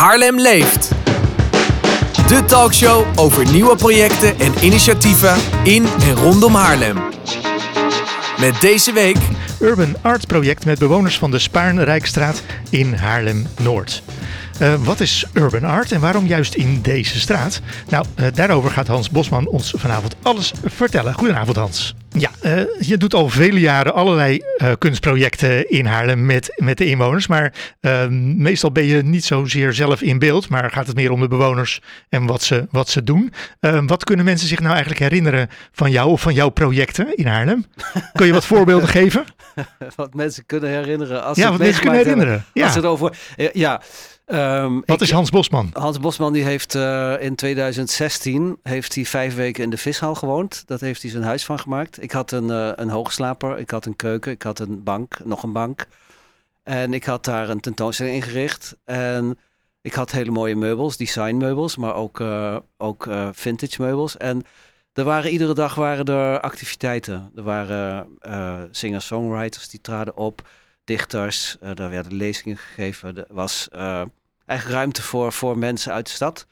Haarlem leeft. De talkshow over nieuwe projecten en initiatieven in en rondom Haarlem. Met deze week Urban Art project met bewoners van de Spaarnrijkstraat in Haarlem-Noord. Uh, wat is urban art en waarom juist in deze straat? Nou, uh, daarover gaat Hans Bosman ons vanavond alles vertellen. Goedenavond Hans. Ja, uh, je doet al vele jaren allerlei kunstprojecten in Haarlem met, met de inwoners. Maar ehm, meestal ben je niet zozeer zelf in beeld, maar gaat het meer om de bewoners en wat ze, wat ze doen. Ehm, wat kunnen mensen zich nou eigenlijk herinneren van jou of van jouw projecten in Haarlem? Kun je wat voorbeelden geven? wat mensen kunnen herinneren. Als ja, wat mensen kunnen herinneren. Ja. Als het over, ja, Um, Wat is Hans Bosman? Hans Bosman die heeft uh, in 2016 heeft hij vijf weken in de vishal gewoond. Dat heeft hij zijn huis van gemaakt. Ik had een, uh, een hoogslaper, ik had een keuken, ik had een bank, nog een bank. En ik had daar een tentoonstelling ingericht. En ik had hele mooie meubels, designmeubels, maar ook, uh, ook vintage meubels. En er waren iedere dag waren er activiteiten. Er waren singer-songwriters die traden op, dichters, daar werden lezingen gegeven. Er was eigenlijk ruimte voor, voor mensen uit de stad.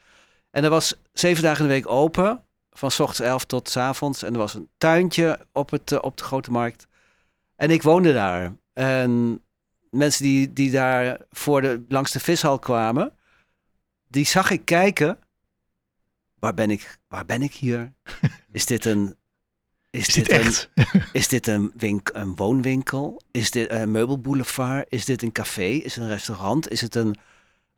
En er was zeven dagen in de week open, van s ochtends elf tot s avonds. En er was een tuintje op, het, eh, op de Grote Markt. En ik woonde daar. En mensen die, die daar voor de, langs de vishal kwamen, die zag ik kijken. Waar ben ik, waar ben ik hier? Is dit een. Is, is dit, dit, echt? Een, is dit een, wink, een woonwinkel? Is dit een meubelboulevard? Is dit een café? Is het een restaurant? Is het een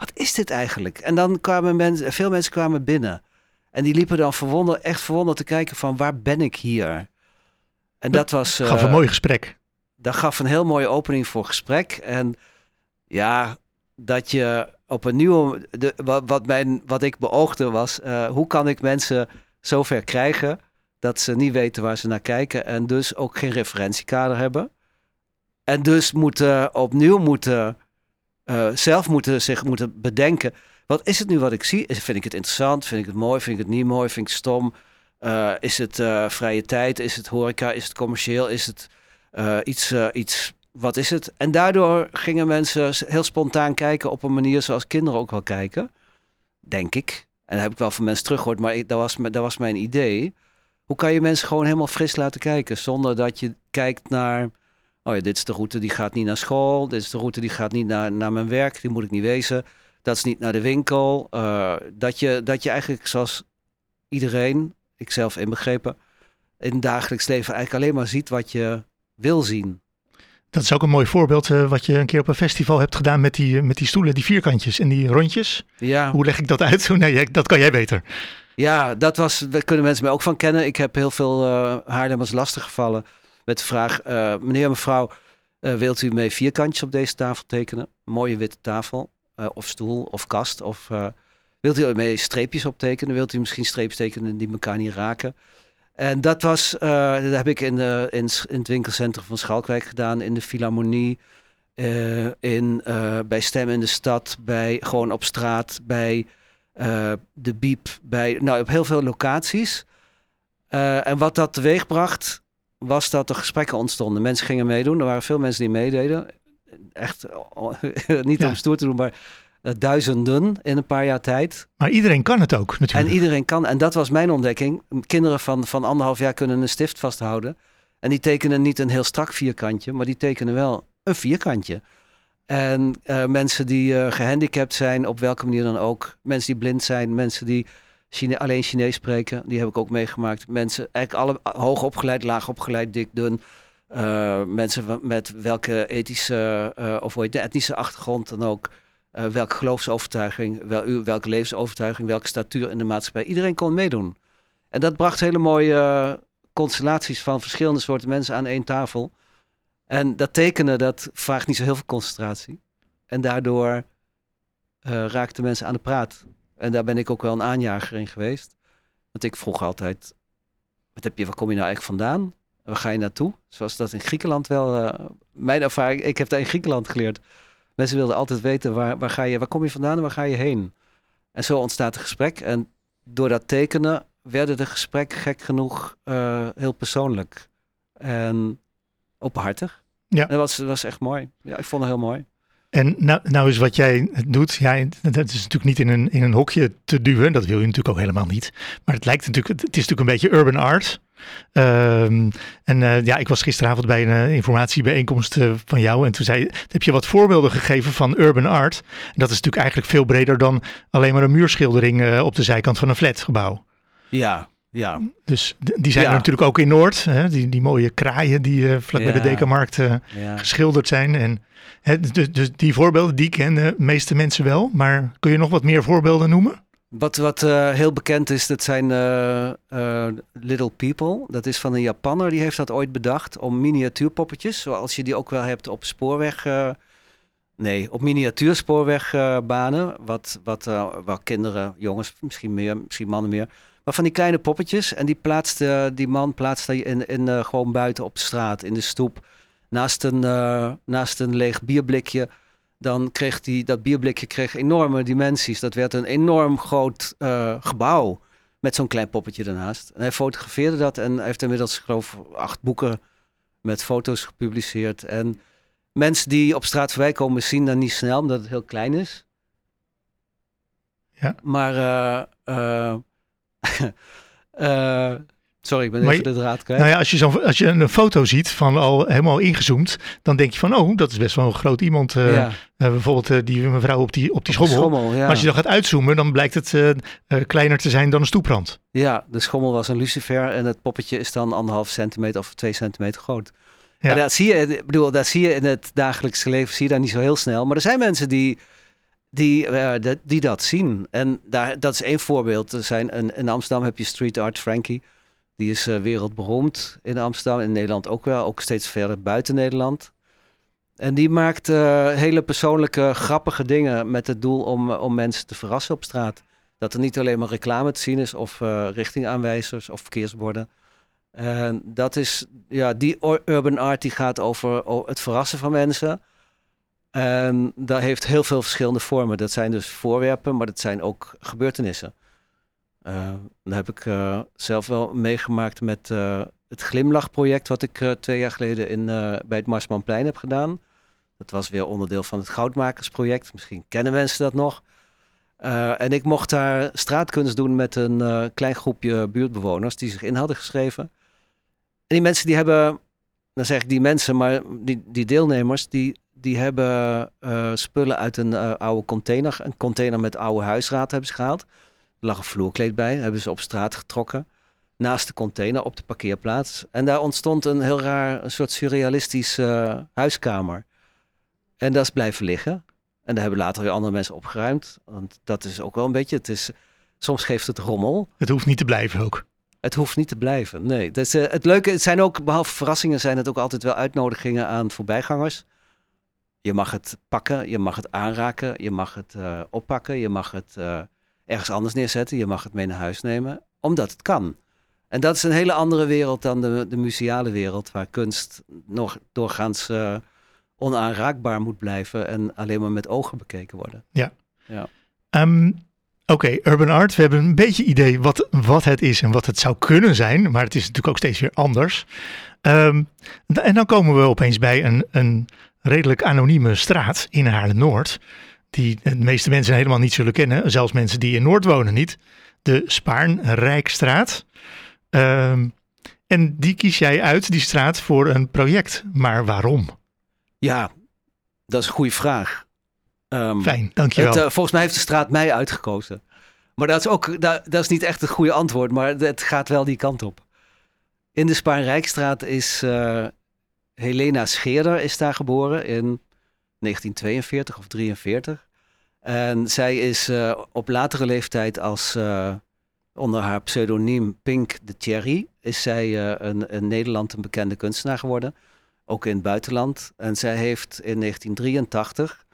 wat is dit eigenlijk? En dan kwamen mensen, veel mensen kwamen binnen. En die liepen dan verwonderd, echt verwonderd te kijken van waar ben ik hier? En dat, was... gaf een eh, mooi gesprek. Dat gaf een heel mooie opening voor gesprek. En ja, dat je op een nieuwe... De, wat, wat, mijn, wat ik beoogde was, uh, hoe kan ik mensen zover krijgen dat ze niet weten waar ze naar kijken en dus ook geen referentiekader hebben. En dus moeten opnieuw moeten uh, zelf moeten zich moeten bedenken. Wat is het nu wat ik zie? Vind ik het interessant? Vind ik het mooi? Vind ik het niet mooi? Vind ik het stom? Uh, is het uh, vrije tijd? Is het horeca? Is het commercieel? Is het iets, iets, wat is het? En daardoor gingen mensen heel spontaan kijken op een manier zoals kinderen ook wel kijken. Denk ik. En dat heb ik wel van mensen teruggehoord, maar dat, was, dat was mijn idee. Hoe kan je mensen gewoon helemaal fris laten kijken zonder dat je kijkt naar Oh ja, dit is de route die gaat niet naar school. Dit is de route die gaat niet naar, naar mijn werk. Die moet ik niet wezen. Dat is niet naar de winkel. Uh, dat, je, dat je eigenlijk zoals iedereen, ikzelf inbegrepen, in het dagelijks leven eigenlijk alleen maar ziet wat je wil zien. Dat is ook een mooi voorbeeld uh, wat je een keer op een festival hebt gedaan met die, met die stoelen, die vierkantjes en die rondjes. Ja. Hoe leg ik dat uit? Nee, dat kan jij beter. Ja, dat was, daar kunnen mensen mij ook van kennen. Ik heb heel veel uh, Haarlemmers lastig gevallen met de vraag, uh, meneer mevrouw, uh, wilt u mee vierkantjes op deze tafel tekenen? mooie witte tafel, of stoel, of kast. Of wilt u mee streepjes optekenen? Wilt u misschien streepjes tekenen die elkaar niet raken? En dat was, dat heb ik in, de, in, in, het winkelcentrum van Schalkwijk gedaan, in de Philharmonie, in, bij Stem in de Stad, bij, gewoon op straat, bij de Biep, bij, nou, op heel veel locaties. en wat dat teweegbracht, was dat er gesprekken ontstonden. Mensen gingen meedoen. Er waren veel mensen die meededen. Echt niet om stoer te doen, maar duizenden in een paar jaar tijd. Maar iedereen kan het ook natuurlijk. En iedereen kan. En dat was mijn ontdekking. Kinderen van, van anderhalf jaar kunnen een stift vasthouden. En die tekenen niet een heel strak vierkantje, maar die tekenen wel een vierkantje. En uh, mensen die uh, gehandicapt zijn, op welke manier dan ook. Mensen die blind zijn, mensen die Chine alleen Chinees spreken. Die heb ik ook meegemaakt. Mensen, eigenlijk alle hoog opgeleid, laag opgeleid, dik, dun. Uh, mensen met welke ethische of de etnische achtergrond dan ook. Uh, welke geloofsovertuiging, wel, welke levensovertuiging, welke statuur in de maatschappij. Iedereen kon meedoen. En dat bracht hele mooie constellaties van verschillende soorten mensen aan één tafel. En dat tekenen, dat vraagt niet zo heel veel concentratie. En daardoor raakten mensen aan de praat. En daar ben ik ook wel een aanjager in geweest. Want ik vroeg altijd, wat heb je, waar kom je nou eigenlijk vandaan? Waar ga je naartoe? Zoals dat in Griekenland wel, mijn ervaring, ik heb daar in Griekenland geleerd. Mensen wilden altijd weten, waar, waar, ga je, waar kom je vandaan en waar ga je heen? En zo ontstaat een gesprek. En door dat tekenen werden de gesprekken gek genoeg uh, heel persoonlijk. En openhartig. Ja. En dat was, dat was echt mooi. Ja, ik vond het heel mooi. En nou, nou is wat jij doet, ja, dat is natuurlijk niet in een, in een hokje te duwen. Dat wil je natuurlijk ook helemaal niet. Maar het lijkt natuurlijk, het is natuurlijk een beetje urban art. Ehm, en eh, ja, ik was gisteravond bij een uh, informatiebijeenkomst uh, van jou. En toen zei, heb je wat voorbeelden gegeven van urban art. En dat is natuurlijk eigenlijk veel breder dan alleen maar een muurschildering op de zijkant van een flatgebouw. Ja, ja. Dus die zijn er natuurlijk ook in Noord. Hè? Die, die mooie kraaien die vlak bij de Dekamarkt geschilderd zijn. En hè, dus, dus die voorbeelden, die kennen de meeste mensen wel. Maar kun je nog wat meer voorbeelden noemen? Wat, wat uh, heel bekend is, dat zijn uh, uh, Little People. Dat is van een Japanner, die heeft dat ooit bedacht om miniatuurpoppetjes, zoals je die ook wel hebt op spoorweg... nee, op miniatuurspoorwegbanen, wat, wat, waar kinderen, jongens, misschien meer, misschien mannen meer... Maar van die kleine poppetjes. En die, plaatste, die man plaatste in, in, gewoon buiten op straat, in de stoep. Naast een, naast een leeg bierblikje dan kreeg die, dat bierblikje kreeg enorme dimensies. Dat werd een enorm groot uh, gebouw met zo'n klein poppetje ernaast. En hij fotografeerde dat en hij heeft inmiddels, geloof ik, acht boeken met foto's gepubliceerd. En mensen die op straat voorbij komen zien dat niet snel, omdat het heel klein is. Ja. Maar uh, uh, Sorry, ik ben even de draad kwijt. Nou ja, als je, zo, als je een foto ziet van al helemaal ingezoomd, dan denk je van, oh, dat is best wel een groot iemand. Uh, ja. uh, bijvoorbeeld uh, die mevrouw op die, op die schommel. schommel ja. Maar als je dan gaat uitzoomen, dan blijkt het kleiner te zijn dan een stoeprand. Ja, de schommel was een lucifer en het poppetje is dan anderhalf centimeter of twee centimeter groot. Ja. dat zie je, ik bedoel, dat zie je in het dagelijkse leven, zie je daar niet zo heel snel. Maar er zijn mensen die, die, die dat zien. En daar, dat is één voorbeeld. Er zijn een, in Amsterdam heb je Street Art Frankie. Die is uh, wereldberoemd in Amsterdam, in Nederland ook wel, ook steeds verder buiten Nederland. En die maakt uh, hele persoonlijke, grappige dingen met het doel om, om mensen te verrassen op straat. Dat er niet alleen maar reclame te zien is of richtingaanwijzers of verkeersborden. En dat is, ja, die urban art die gaat over het verrassen van mensen. En dat heeft heel veel verschillende vormen. Dat zijn dus voorwerpen, maar dat zijn ook gebeurtenissen. Uh, dat heb ik uh, zelf wel meegemaakt met uh, het Glimlachproject, wat ik twee jaar geleden in, bij het Marsmanplein heb gedaan. Dat was weer onderdeel van het Goudmakersproject. Misschien kennen mensen dat nog. en ik mocht daar straatkunst doen met een klein groepje buurtbewoners die zich in hadden geschreven. En die mensen die hebben, dan zeg ik die mensen, maar die, die deelnemers, die, die hebben spullen uit een oude container, een container met oude huisraad hebben ze gehaald lag een vloerkleed bij, hebben ze op straat getrokken. Naast de container op de parkeerplaats. En daar ontstond een heel raar, een soort surrealistische uh, huiskamer. En dat is blijven liggen. En daar hebben later weer andere mensen opgeruimd. Want dat is ook wel een beetje, het is, soms geeft het rommel. Het hoeft niet te blijven ook. Het hoeft niet te blijven, nee. Uh, het leuke, het zijn ook, behalve verrassingen, zijn het ook altijd wel uitnodigingen aan voorbijgangers. Je mag het pakken, je mag het aanraken, je mag het uh, oppakken, je mag het ergens anders neerzetten. Je mag het mee naar huis nemen, omdat het kan. En dat is een hele andere wereld dan de, de museale wereld, waar kunst nog doorgaans uh, onaanraakbaar moet blijven en alleen maar met ogen bekeken worden. Ja. ja. Um, Oké, urban art. We hebben een beetje idee wat, wat het is en wat het zou kunnen zijn, maar het is natuurlijk ook steeds weer anders. Um, en dan komen we opeens bij een, een redelijk anonieme straat in Haarlem-Noord die de meeste mensen helemaal niet zullen kennen, zelfs mensen die in Noord wonen niet, de Spaarnrijkstraat. Um, en die kies jij uit, die straat, voor een project. Maar waarom? Ja, dat is een goede vraag. Um, Fijn, dankjewel. Het, uh, volgens mij heeft de straat mij uitgekozen. Maar dat is ook dat, dat, is niet echt het goede antwoord, maar het gaat wel die kant op. In de Spaarnrijkstraat is uh, Helena Scheerder is daar geboren in 1942 of 43. En zij is uh, op latere leeftijd als uh, onder haar pseudoniem Pink de Cherry is zij uh, een, in Nederland een bekende kunstenaar geworden, ook in het buitenland. En zij heeft in 1983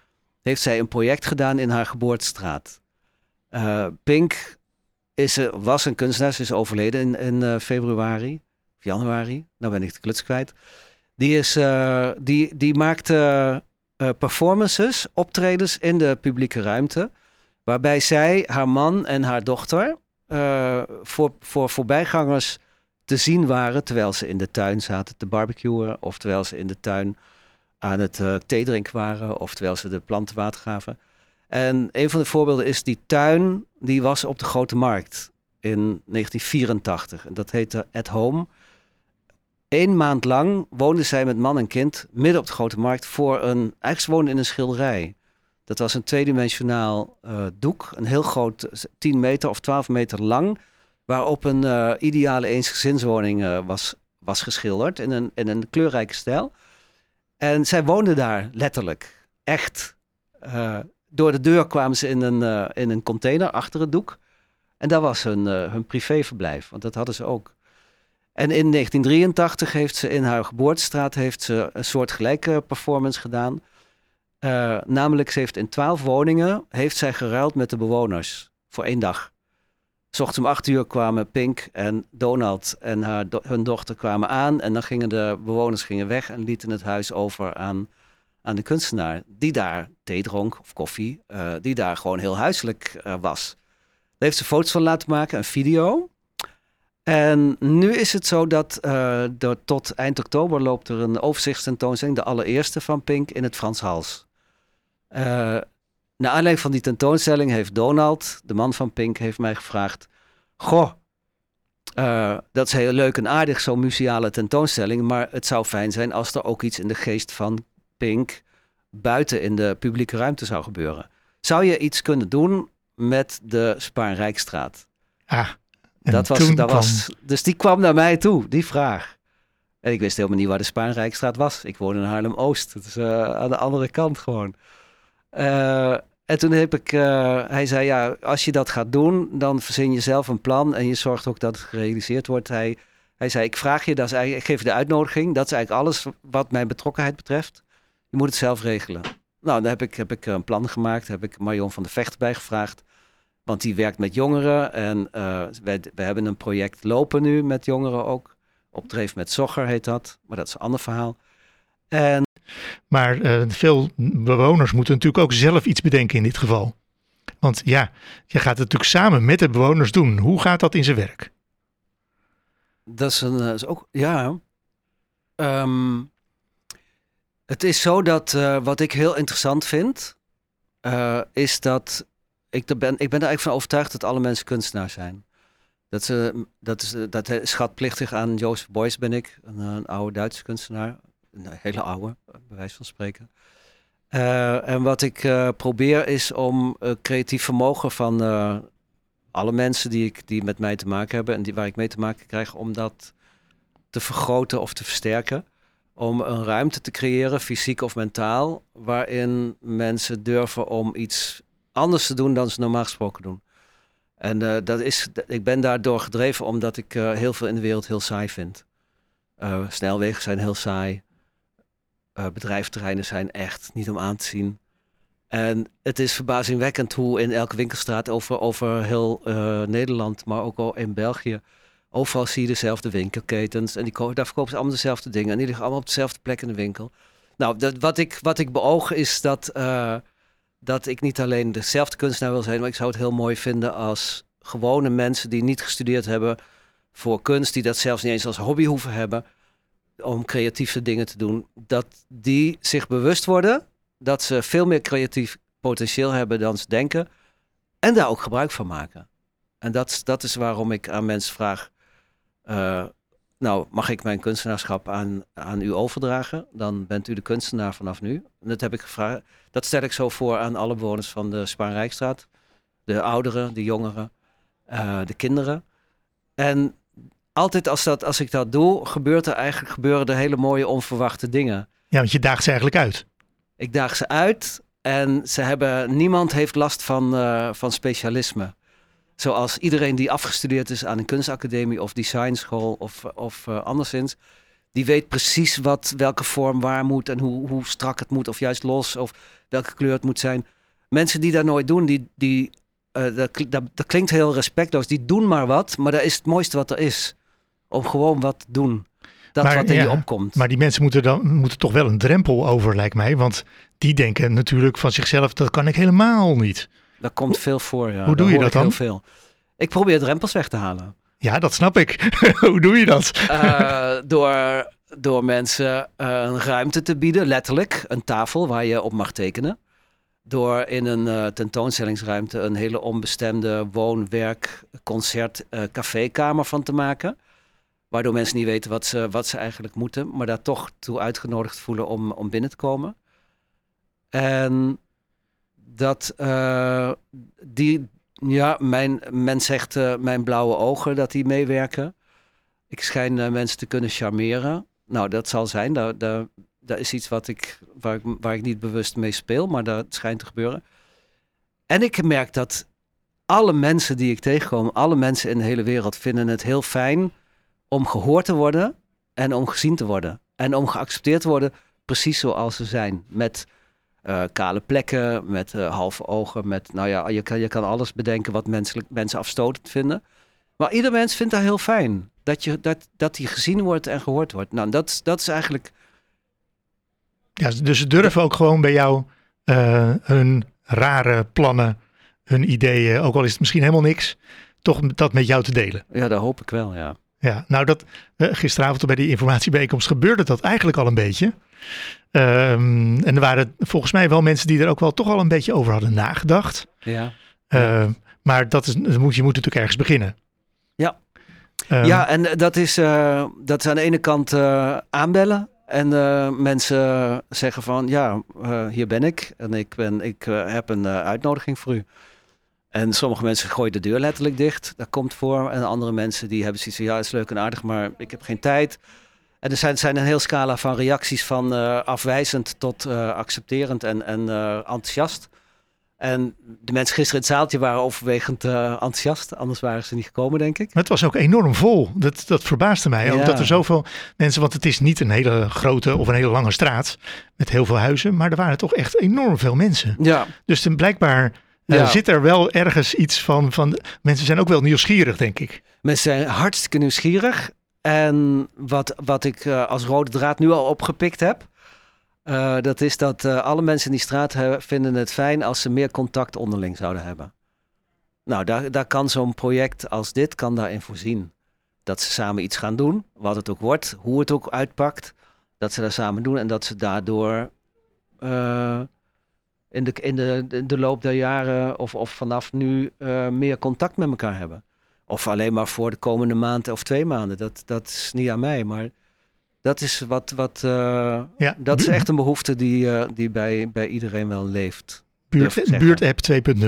heeft zij een project gedaan in haar geboortestraat. Pink is, was een kunstenaar, ze is overleden in, in februari of januari. Nou ben ik de kluts kwijt. Die, is, die, die maakte uh, performances, optredens in de publieke ruimte. Waarbij zij, haar man en haar dochter uh, voor, voor voorbijgangers te zien waren terwijl ze in de tuin zaten te barbecuen. Of terwijl ze in de tuin aan het uh, thee drinken waren of terwijl ze de planten water gaven. En een van de voorbeelden is die tuin, die was op de Grote Markt in 1984. En dat heette At Home. Eén maand lang woonden zij met man en kind midden op de Grote Markt voor een... Eigenlijk ze woonden in een schilderij. Dat was een tweedimensionaal uh, doek, een heel groot, 10 meter of 12 meter lang, waarop een uh, ideale eensgezinswoning was, was geschilderd in een, in een kleurrijke stijl. En zij woonden daar letterlijk, echt. door de deur kwamen ze in een, in een container achter het doek. En dat was hun, hun privéverblijf, want dat hadden ze ook. En in 1983 heeft ze in haar geboortestraat heeft ze een soort gelijke performance gedaan. Uh, namelijk, ze heeft in twaalf woningen heeft zij geruild met de bewoners voor één dag. Zocht om acht uur kwamen Pink en Donald en haar hun dochter kwamen aan. En dan gingen de bewoners gingen weg en lieten het huis over aan, aan de kunstenaar. Die daar thee dronk of koffie. Uh, die daar gewoon heel huiselijk uh, was. Daar heeft ze foto's van laten maken, een video. En nu is het zo dat door, tot eind oktober loopt er een overzichtstentoonstelling. De allereerste van Pink in het Frans Hals. Uh, naar aanleiding van die tentoonstelling heeft Donald, de man van Pink, heeft mij gevraagd: Goh, uh, dat is heel leuk en aardig, zo'n museale tentoonstelling. Maar het zou fijn zijn als er ook iets in de geest van Pink buiten in de publieke ruimte zou gebeuren. Zou je iets kunnen doen met de Spaarrijkstraat? Ah, dat was, dat was, dus die kwam naar mij toe, die vraag. En ik wist helemaal niet waar de Spaarrijkstraat was. Ik woon in Haarlem-Oost. Dat is uh, aan de andere kant gewoon. Uh, en toen heb ik, uh, hij zei ja, als je dat gaat doen, dan verzin je zelf een plan en je zorgt ook dat het gerealiseerd wordt. Hij, hij zei, ik vraag je, dat is eigenlijk, ik geef je de uitnodiging. Dat is eigenlijk alles wat mijn betrokkenheid betreft. Je moet het zelf regelen. Nou, dan heb ik, heb ik een plan gemaakt, heb ik Marion van de Vecht bijgevraagd. Want die werkt met jongeren en uh, wij, we hebben een project lopen nu met jongeren ook. Opdreef met Zogger heet dat, maar dat is een ander verhaal. En maar uh, veel bewoners moeten natuurlijk ook zelf iets bedenken in dit geval. Want ja, je gaat het natuurlijk samen met de bewoners doen. Hoe gaat dat in zijn werk? Dat is, een, is ook, ja. Um, het is zo dat uh, wat ik heel interessant vind, uh, is dat ik, ben, ik ben er eigenlijk van overtuigd dat alle mensen kunstenaar zijn. Dat, ze, dat, is, dat schatplichtig aan Joseph Beuys ben ik, een, een oude Duitse kunstenaar een hele oude, bij wijze van spreken. En wat ik probeer is om uh, creatief vermogen van alle mensen die, ik, die met mij te maken hebben en die, waar ik mee te maken krijg, om dat te vergroten of te versterken. Om een ruimte te creëren, fysiek of mentaal, waarin mensen durven om iets anders te doen dan ze normaal gesproken doen. En dat is, ik ben daardoor gedreven omdat ik heel veel in de wereld heel saai vind. snelwegen zijn heel saai. Bedrijfterreinen zijn echt niet om aan te zien. En het is verbazingwekkend hoe in elke winkelstraat over, over heel Nederland, maar ook al in België, overal zie je dezelfde winkelketens. En die, daar verkopen ze allemaal dezelfde dingen. En die liggen allemaal op dezelfde plek in de winkel. Nou, dat, wat, ik, wat ik beoog is dat, dat ik niet alleen dezelfde kunstenaar wil zijn, maar ik zou het heel mooi vinden als gewone mensen die niet gestudeerd hebben voor kunst, die dat zelfs niet eens als hobby hoeven hebben, om creatieve dingen te doen, dat die zich bewust worden dat ze veel meer creatief potentieel hebben dan ze denken en daar ook gebruik van maken. En dat, dat is waarom ik aan mensen vraag, uh, nou mag ik mijn kunstenaarschap aan, aan u overdragen? Dan bent u de kunstenaar vanaf nu. En dat heb ik gevraagd. Dat stel ik zo voor aan alle bewoners van de Spaanrijkstraat. De ouderen, de jongeren, uh, de kinderen. En altijd als, dat, als ik dat doe, gebeurt er eigenlijk gebeuren er hele mooie onverwachte dingen. Ja, want je daagt ze eigenlijk uit. Ik daag ze uit en ze hebben, niemand heeft last van, uh, van specialisme. Zoals iedereen die afgestudeerd is aan een kunstacademie of designschool of, of uh, anderszins. Die weet precies wat, welke vorm waar moet en hoe, hoe strak het moet of juist los of welke kleur het moet zijn. Mensen die dat nooit doen, die, die, uh, dat, dat, dat klinkt heel respectloos. Die doen maar wat, maar dat is het mooiste wat er is om gewoon wat te doen. Dat maar, wat in je opkomt. Maar die mensen moeten dan moeten toch wel een drempel over, lijkt mij. Want die denken natuurlijk van zichzelf, dat kan ik helemaal niet. Dat komt veel voor, ja. Hoe doe je dat dan? Heel veel. Ik probeer drempels weg te halen. Ja, dat snap ik. Hoe doe je dat? uh, door door mensen eh, een ruimte te bieden, letterlijk, een tafel waar je op mag tekenen. Door in een eh, tentoonstellingsruimte een hele onbestemde woon, werk, concert, uh, cafékamer van te maken. Waardoor mensen niet weten wat ze, wat ze eigenlijk moeten, maar daar toch toe uitgenodigd voelen om, om binnen te komen. En dat die, ja, mijn, men zegt mijn blauwe ogen dat die meewerken. Ik schijn uh, mensen te kunnen charmeren. Nou, dat zal zijn. Dat is iets wat ik, waar, ik, waar ik niet bewust mee speel, maar dat schijnt te gebeuren. En ik merk dat alle mensen die ik tegenkom, alle mensen in de hele wereld, vinden het heel fijn om gehoord te worden en om gezien te worden. En om geaccepteerd te worden precies zoals ze zijn. Met uh, kale plekken, met uh, halve ogen, met, nou ja, je kan, je kan alles bedenken wat menselijk, mensen afstotend vinden. Maar ieder mens vindt dat heel fijn. Dat, je, dat, dat die gezien wordt en gehoord wordt. Nou, dat, dat is eigenlijk. Ja, dus ze durven ook gewoon bij jou uh, hun rare plannen, hun ideeën, ook al is het misschien helemaal niks, toch dat met jou te delen. Ja, dat hoop ik wel, ja. Ja, nou dat uh, gisteravond bij die informatiebijeenkomst gebeurde dat eigenlijk al een beetje. Um, en er waren volgens mij wel mensen die er ook wel toch al een beetje over hadden nagedacht. Ja. Uh, maar dat is, je moet natuurlijk ergens beginnen. Ja. Um, ja, en dat is, uh, dat is aan de ene kant uh, aanbellen. En mensen zeggen van, ja, hier ben ik. En ik, ben, ik heb een uitnodiging voor u. En sommige mensen gooien de deur letterlijk dicht. Dat komt voor. En andere mensen die hebben zoiets van, ja, het is leuk en aardig, maar ik heb geen tijd. En er zijn, zijn een heel scala van reacties van afwijzend tot accepterend en, en enthousiast. En de mensen gisteren in het zaaltje waren overwegend enthousiast. Anders waren ze niet gekomen, denk ik. Het was ook enorm vol. Dat, dat verbaasde mij. Ook dat er zoveel mensen... Want het is niet een hele grote of een hele lange straat. Met heel veel huizen. Maar er waren toch echt enorm veel mensen. Ja. Dus dan blijkbaar uh, zit er wel ergens iets van, van... Mensen zijn ook wel nieuwsgierig, denk ik. Mensen zijn hartstikke nieuwsgierig. En wat, wat ik uh, als rode draad nu al opgepikt heb... Uh, dat is dat uh, alle mensen in die straat vinden het fijn als ze meer contact onderling zouden hebben. Nou, daar, daar kan zo'n project als dit kan daarin voorzien. Dat ze samen iets gaan doen, wat het ook wordt, hoe het ook uitpakt. Dat ze dat samen doen en dat ze daardoor in, de, in de, de, loop der jaren of, of vanaf nu meer contact met elkaar hebben. Of alleen maar voor de komende maand of twee maanden. Dat, dat is niet aan mij, maar dat is wat, wat uh, ja, dat is echt een behoefte die, uh, die bij, bij iedereen wel leeft. Buurt, buurtapp 2.0.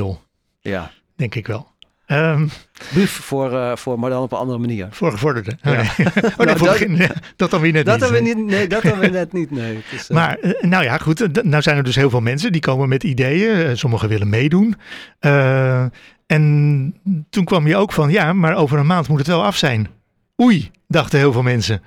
Ja. Denk ik wel. Um, Buf voor, uh, voor, maar dan op een andere manier. Voor gevorderde. Oh, ja. nee. oh, nee, nou, dat, ja, dat dan weer net dat niet. Dan weer niet nee, dat dan weer net niet, nee. Is, maar nou ja, goed. Nou zijn er dus heel veel mensen die komen met ideeën. Sommigen willen meedoen. en toen kwam je ook van, ja, maar over een maand moet het wel af zijn. Oei, dachten heel veel mensen.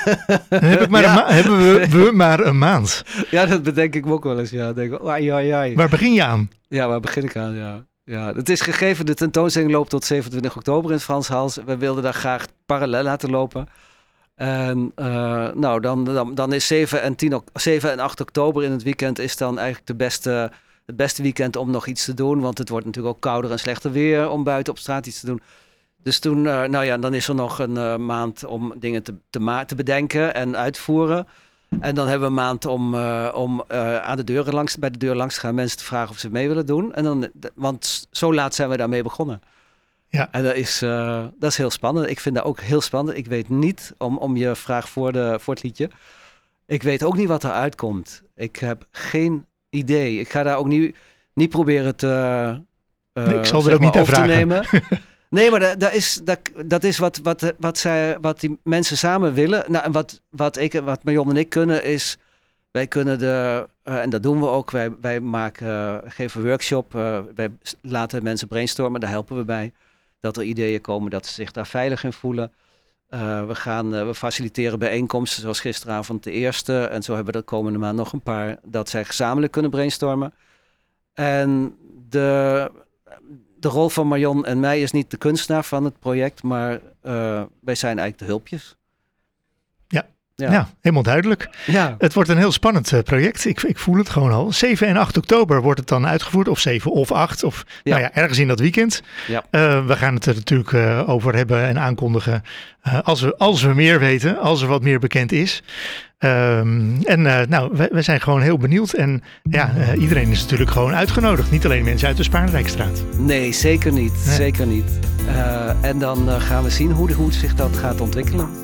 heb ik maar ja. hebben we, we, maar een maand. Ja, dat bedenk ik me ook wel eens. Ja, denk, ai, ai, ai. Waar begin je aan? Ja, waar begin ik aan? Ja. Ja, het is gegeven, de tentoonstelling loopt tot 27 oktober in het Frans Hals. We wilden daar graag parallel laten lopen. En uh, nou, dan, dan, dan is 7 en, 10, 7 en 8 oktober in het weekend is dan eigenlijk de beste, het beste weekend om nog iets te doen. Want het wordt natuurlijk ook kouder en slechter weer om buiten op straat iets te doen. Dus toen, uh, nou ja, dan is er nog een uh, maand om dingen te, te, te bedenken en uitvoeren. En dan hebben we een maand om, uh, om aan de deuren langs, bij de deur langs te gaan, mensen te vragen of ze mee willen doen. En dan, want zo laat zijn we daarmee begonnen. Ja. En dat is, dat is heel spannend. Ik vind dat ook heel spannend. Ik weet niet, om, om je vraag voor, de, voor het liedje, ik weet ook niet wat er uitkomt. Ik heb geen idee. Ik ga daar ook niet, niet proberen te, nee, ik zal er ook niet over te nemen. Nee, maar dat, is, dat, dat is wat, wat, wat, zij, wat die mensen samen willen. Nou, en wat, wat, ik, wat Marion en ik kunnen is... Wij kunnen de... Uh, en dat doen we ook. Wij, wij maken, uh, geven workshop. Uh, wij laten mensen brainstormen. Daar helpen we bij. Dat er ideeën komen dat ze zich daar veilig in voelen. we, gaan, we faciliteren bijeenkomsten zoals gisteravond de eerste. En zo hebben we de komende maand nog een paar. Dat zij gezamenlijk kunnen brainstormen. En de de rol van Marion en mij is niet de kunstenaar van het project, maar uh, wij zijn eigenlijk de hulpjes. Ja, Ja, Ja. helemaal duidelijk. Ja. Het wordt een heel spannend eh, project. Ik, ik voel het gewoon al. 7 en 8 oktober wordt het dan uitgevoerd. Of 7 of 8. Of Ja. nou ja, ergens in dat weekend. Ja. Eh, we gaan het er natuurlijk eh, over hebben en aankondigen. eh, als, we, als we meer weten. Als er wat meer bekend is. Ehm, en eh, nou, we, we zijn gewoon heel benieuwd. En ja, eh, iedereen is natuurlijk gewoon uitgenodigd. Niet alleen mensen uit de Spaarnrijkstraat. Nee, zeker niet. Zeker niet. Eh, en dan gaan we zien hoe, hoe zich dat gaat ontwikkelen.